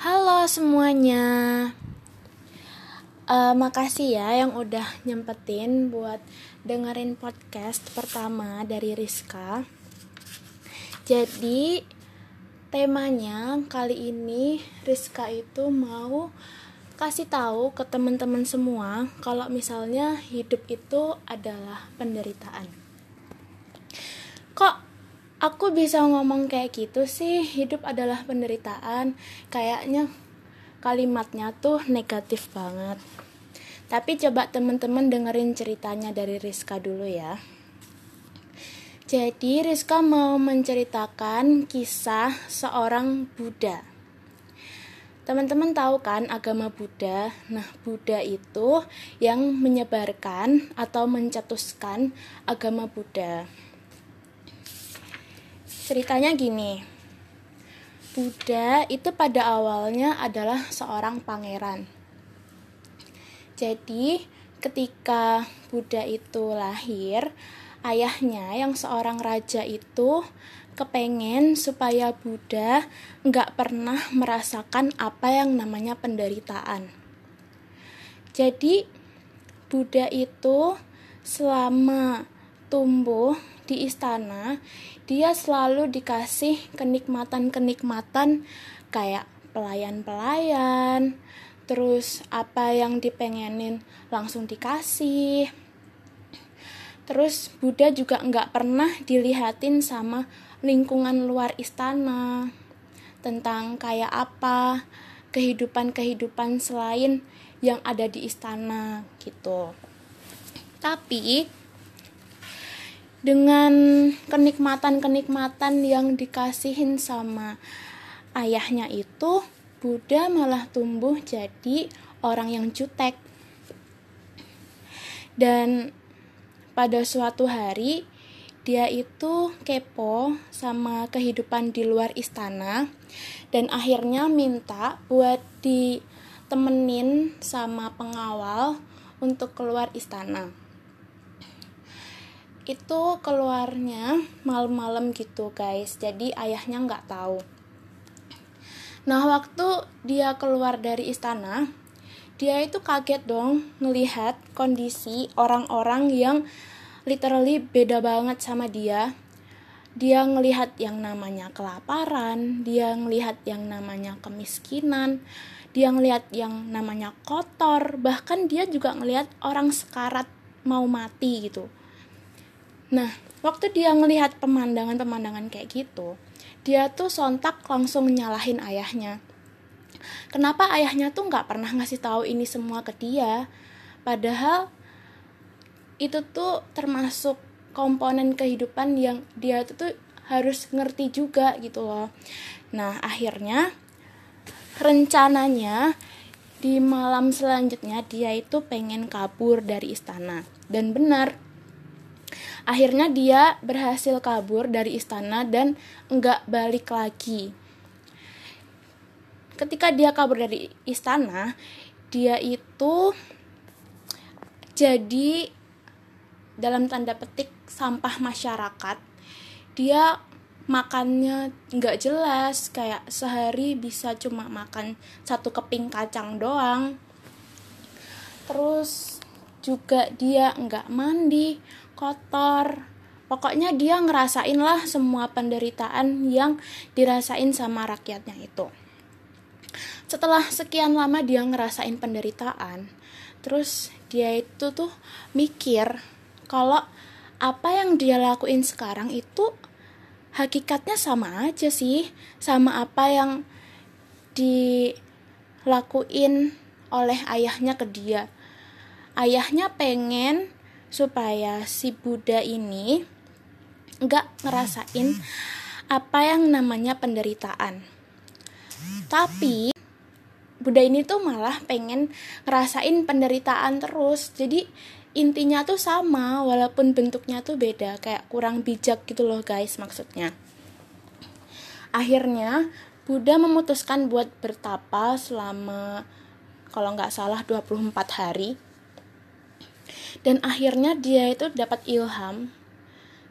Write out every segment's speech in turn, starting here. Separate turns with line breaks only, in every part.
Halo semuanya. Uh, makasih ya yang udah nyempetin buat dengerin podcast pertama dari Rizka. Jadi temanya kali ini Rizka itu mau kasih tahu ke teman-teman semua kalau misalnya hidup itu adalah penderitaan. Kok aku bisa ngomong kayak gitu sih hidup adalah penderitaan kayaknya kalimatnya tuh negatif banget tapi coba teman-teman dengerin ceritanya dari Rizka dulu ya jadi Rizka mau menceritakan kisah seorang Buddha Teman-teman tahu kan agama Buddha? Nah, Buddha itu yang menyebarkan atau mencetuskan agama Buddha. Ceritanya gini. Buddha itu pada awalnya adalah seorang pangeran. Jadi, ketika Buddha itu lahir, ayahnya yang seorang raja itu kepengen supaya Buddha nggak pernah merasakan apa yang namanya penderitaan. Jadi, Buddha itu selama tumbuh di istana, dia selalu dikasih kenikmatan-kenikmatan kayak pelayan-pelayan, terus apa yang dipengenin langsung dikasih. Terus Buddha juga nggak pernah dilihatin sama lingkungan luar istana tentang kayak apa kehidupan-kehidupan selain yang ada di istana gitu. Tapi dengan kenikmatan-kenikmatan yang dikasihin sama ayahnya itu Buddha malah tumbuh jadi orang yang jutek. Dan pada suatu hari dia itu kepo sama kehidupan di luar istana dan akhirnya minta buat ditemenin sama pengawal untuk keluar istana itu keluarnya malam-malam gitu guys. Jadi ayahnya nggak tahu. Nah waktu dia keluar dari istana dia itu kaget dong ngelihat kondisi orang-orang yang literally beda banget sama dia. Dia ngelihat yang namanya kelaparan dia ngelihat yang namanya kemiskinan dia ngelihat yang namanya kotor bahkan dia juga ngelihat orang sekarat mau mati gitu Nah, waktu dia ngelihat pemandangan-pemandangan kayak gitu, dia tuh sontak langsung nyalahin ayahnya. Kenapa ayahnya tuh nggak pernah ngasih tahu ini semua ke dia? Padahal itu tuh termasuk komponen kehidupan yang dia tuh, tuh harus ngerti juga gitu loh. Nah, akhirnya rencananya di malam selanjutnya dia itu pengen kabur dari istana. Dan benar, Akhirnya dia berhasil kabur dari istana dan enggak balik lagi. Ketika dia kabur dari istana, dia itu jadi dalam tanda petik sampah masyarakat. Dia makannya nggak jelas kayak sehari bisa cuma makan satu keping kacang doang terus juga dia nggak mandi kotor. Pokoknya dia ngerasain lah semua penderitaan yang dirasain sama rakyatnya itu. Setelah sekian lama dia ngerasain penderitaan terus dia itu tuh mikir kalau apa yang dia lakuin sekarang itu hakikatnya sama aja sih sama apa yang dilakuin oleh ayahnya ke dia ayahnya pengen supaya si Buddha ini nggak ngerasain apa yang namanya penderitaan. Tapi Buddha ini tuh malah pengen ngerasain penderitaan terus. Jadi intinya tuh sama walaupun bentuknya tuh beda kayak kurang bijak gitu loh guys maksudnya. Akhirnya Buddha memutuskan buat bertapa selama kalau nggak salah 24 hari dan akhirnya dia itu dapat ilham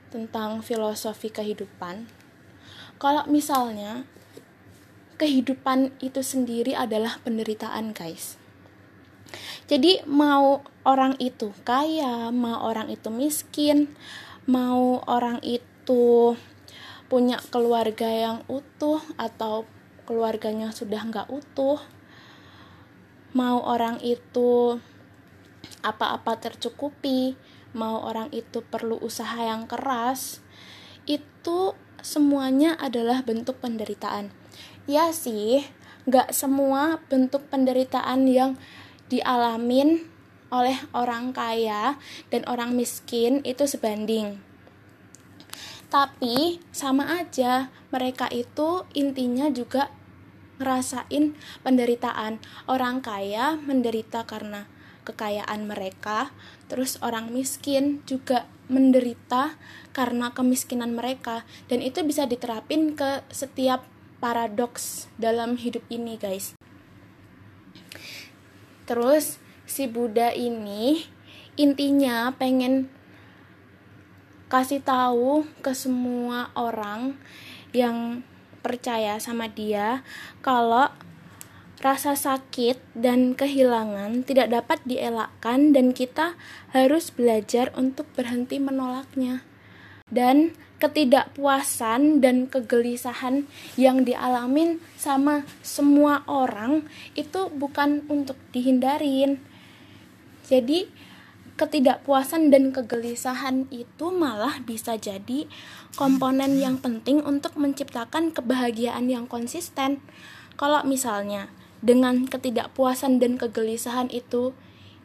tentang filosofi kehidupan kalau misalnya kehidupan itu sendiri adalah penderitaan, guys. Jadi mau orang itu kaya, mau orang itu miskin, mau orang itu punya keluarga yang utuh atau keluarganya sudah nggak utuh, mau orang itu apa-apa tercukupi, mau orang itu perlu usaha yang keras, itu semuanya adalah bentuk penderitaan. Ya sih, nggak semua bentuk penderitaan yang dialamin oleh orang kaya dan orang miskin itu sebanding. Tapi sama aja, mereka itu intinya juga ngerasain penderitaan. Orang kaya menderita karena kekayaan mereka, terus orang miskin juga menderita karena kemiskinan mereka dan itu bisa diterapin ke setiap paradoks dalam hidup ini, guys. Terus si Buddha ini intinya pengen kasih tahu ke semua orang yang percaya sama dia kalau rasa sakit dan kehilangan tidak dapat dielakkan dan kita harus belajar untuk berhenti menolaknya. Dan ketidakpuasan dan kegelisahan yang dialamin sama semua orang itu bukan untuk dihindarin. Jadi ketidakpuasan dan kegelisahan itu malah bisa jadi komponen yang penting untuk menciptakan kebahagiaan yang konsisten. Kalau misalnya dengan ketidakpuasan dan kegelisahan itu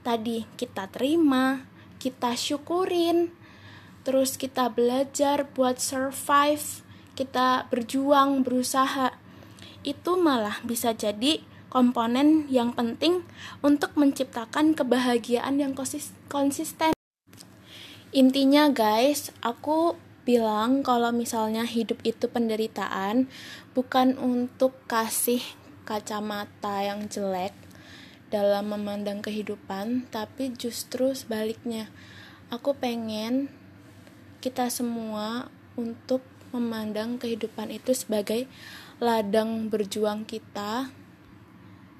tadi kita terima, kita syukurin, terus kita belajar buat survive, kita berjuang, berusaha. Itu malah bisa jadi komponen yang penting untuk menciptakan kebahagiaan yang konsisten. Intinya guys, aku bilang kalau misalnya hidup itu penderitaan bukan untuk kasih kacamata yang jelek dalam memandang kehidupan, tapi justru sebaliknya. Aku pengen kita semua untuk memandang kehidupan itu sebagai ladang berjuang kita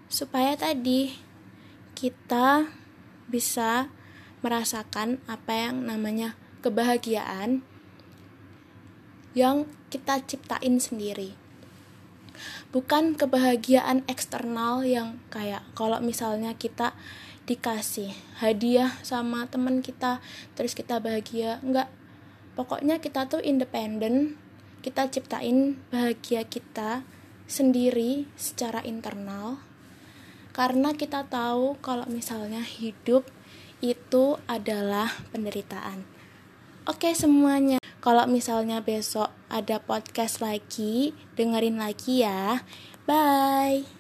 supaya tadi kita bisa merasakan apa yang namanya kebahagiaan yang kita ciptain sendiri bukan kebahagiaan eksternal yang kayak kalau misalnya kita dikasih hadiah sama teman kita terus kita bahagia. Enggak. Pokoknya kita tuh independen. Kita ciptain bahagia kita sendiri secara internal. Karena kita tahu kalau misalnya hidup itu adalah penderitaan oke semuanya. Kalau misalnya besok ada podcast lagi dengerin lagi ya. Bye